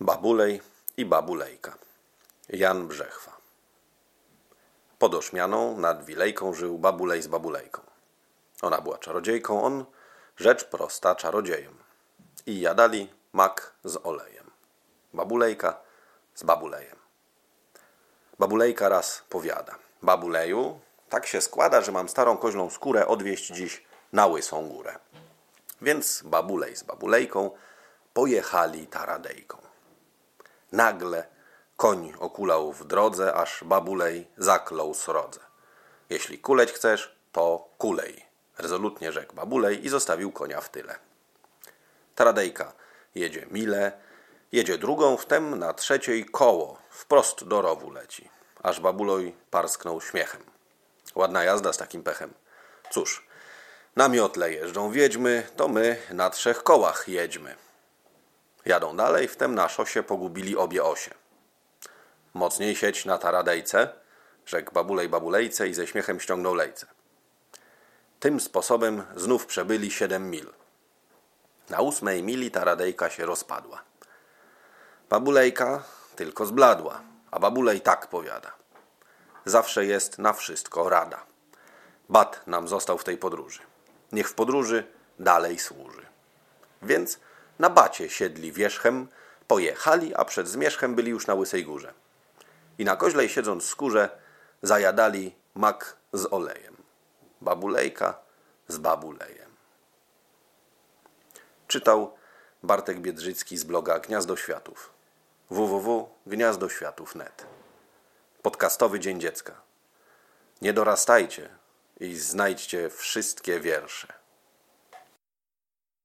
Babulej i babulejka. Jan Brzechwa. Pod Ośmianą nad Wilejką żył babulej z babulejką. Ona była czarodziejką, on rzecz prosta czarodziejem. I jadali mak z olejem. Babulejka z babulejem. Babulejka raz powiada. Babuleju, tak się składa, że mam starą koźlą skórę odwieźć dziś na Łysą Górę. Więc babulej z babulejką pojechali taradejką. Nagle koń okulał w drodze, aż babulej zaklął srodze. Jeśli kuleć chcesz, to kulej. Rezolutnie rzekł babulej i zostawił konia w tyle. Taradejka jedzie mile, jedzie drugą, wtem na trzeciej koło, wprost do rowu leci. Aż babuloj parsknął śmiechem. Ładna jazda z takim pechem. Cóż, na miotle jeżdżą wiedźmy, to my na trzech kołach jedźmy. Jadą dalej, wtem na szosie pogubili obie osie. Mocniej sieć na taradejce, rzekł babulej babulejce i ze śmiechem ściągnął lejce. Tym sposobem znów przebyli siedem mil. Na ósmej mili taradejka się rozpadła. Babulejka tylko zbladła, a babulej tak powiada. Zawsze jest na wszystko rada. Bat nam został w tej podróży. Niech w podróży dalej służy. Więc na bacie siedli wierzchem, pojechali, a przed zmierzchem byli już na Łysej Górze. I na koźlej siedząc skórze zajadali mak z olejem. Babulejka z babulejem. Czytał Bartek Biedrzycki z bloga Gniazdo Światów www.gniazdoświatów.net Podcastowy Dzień Dziecka. Nie dorastajcie i znajdźcie wszystkie wiersze.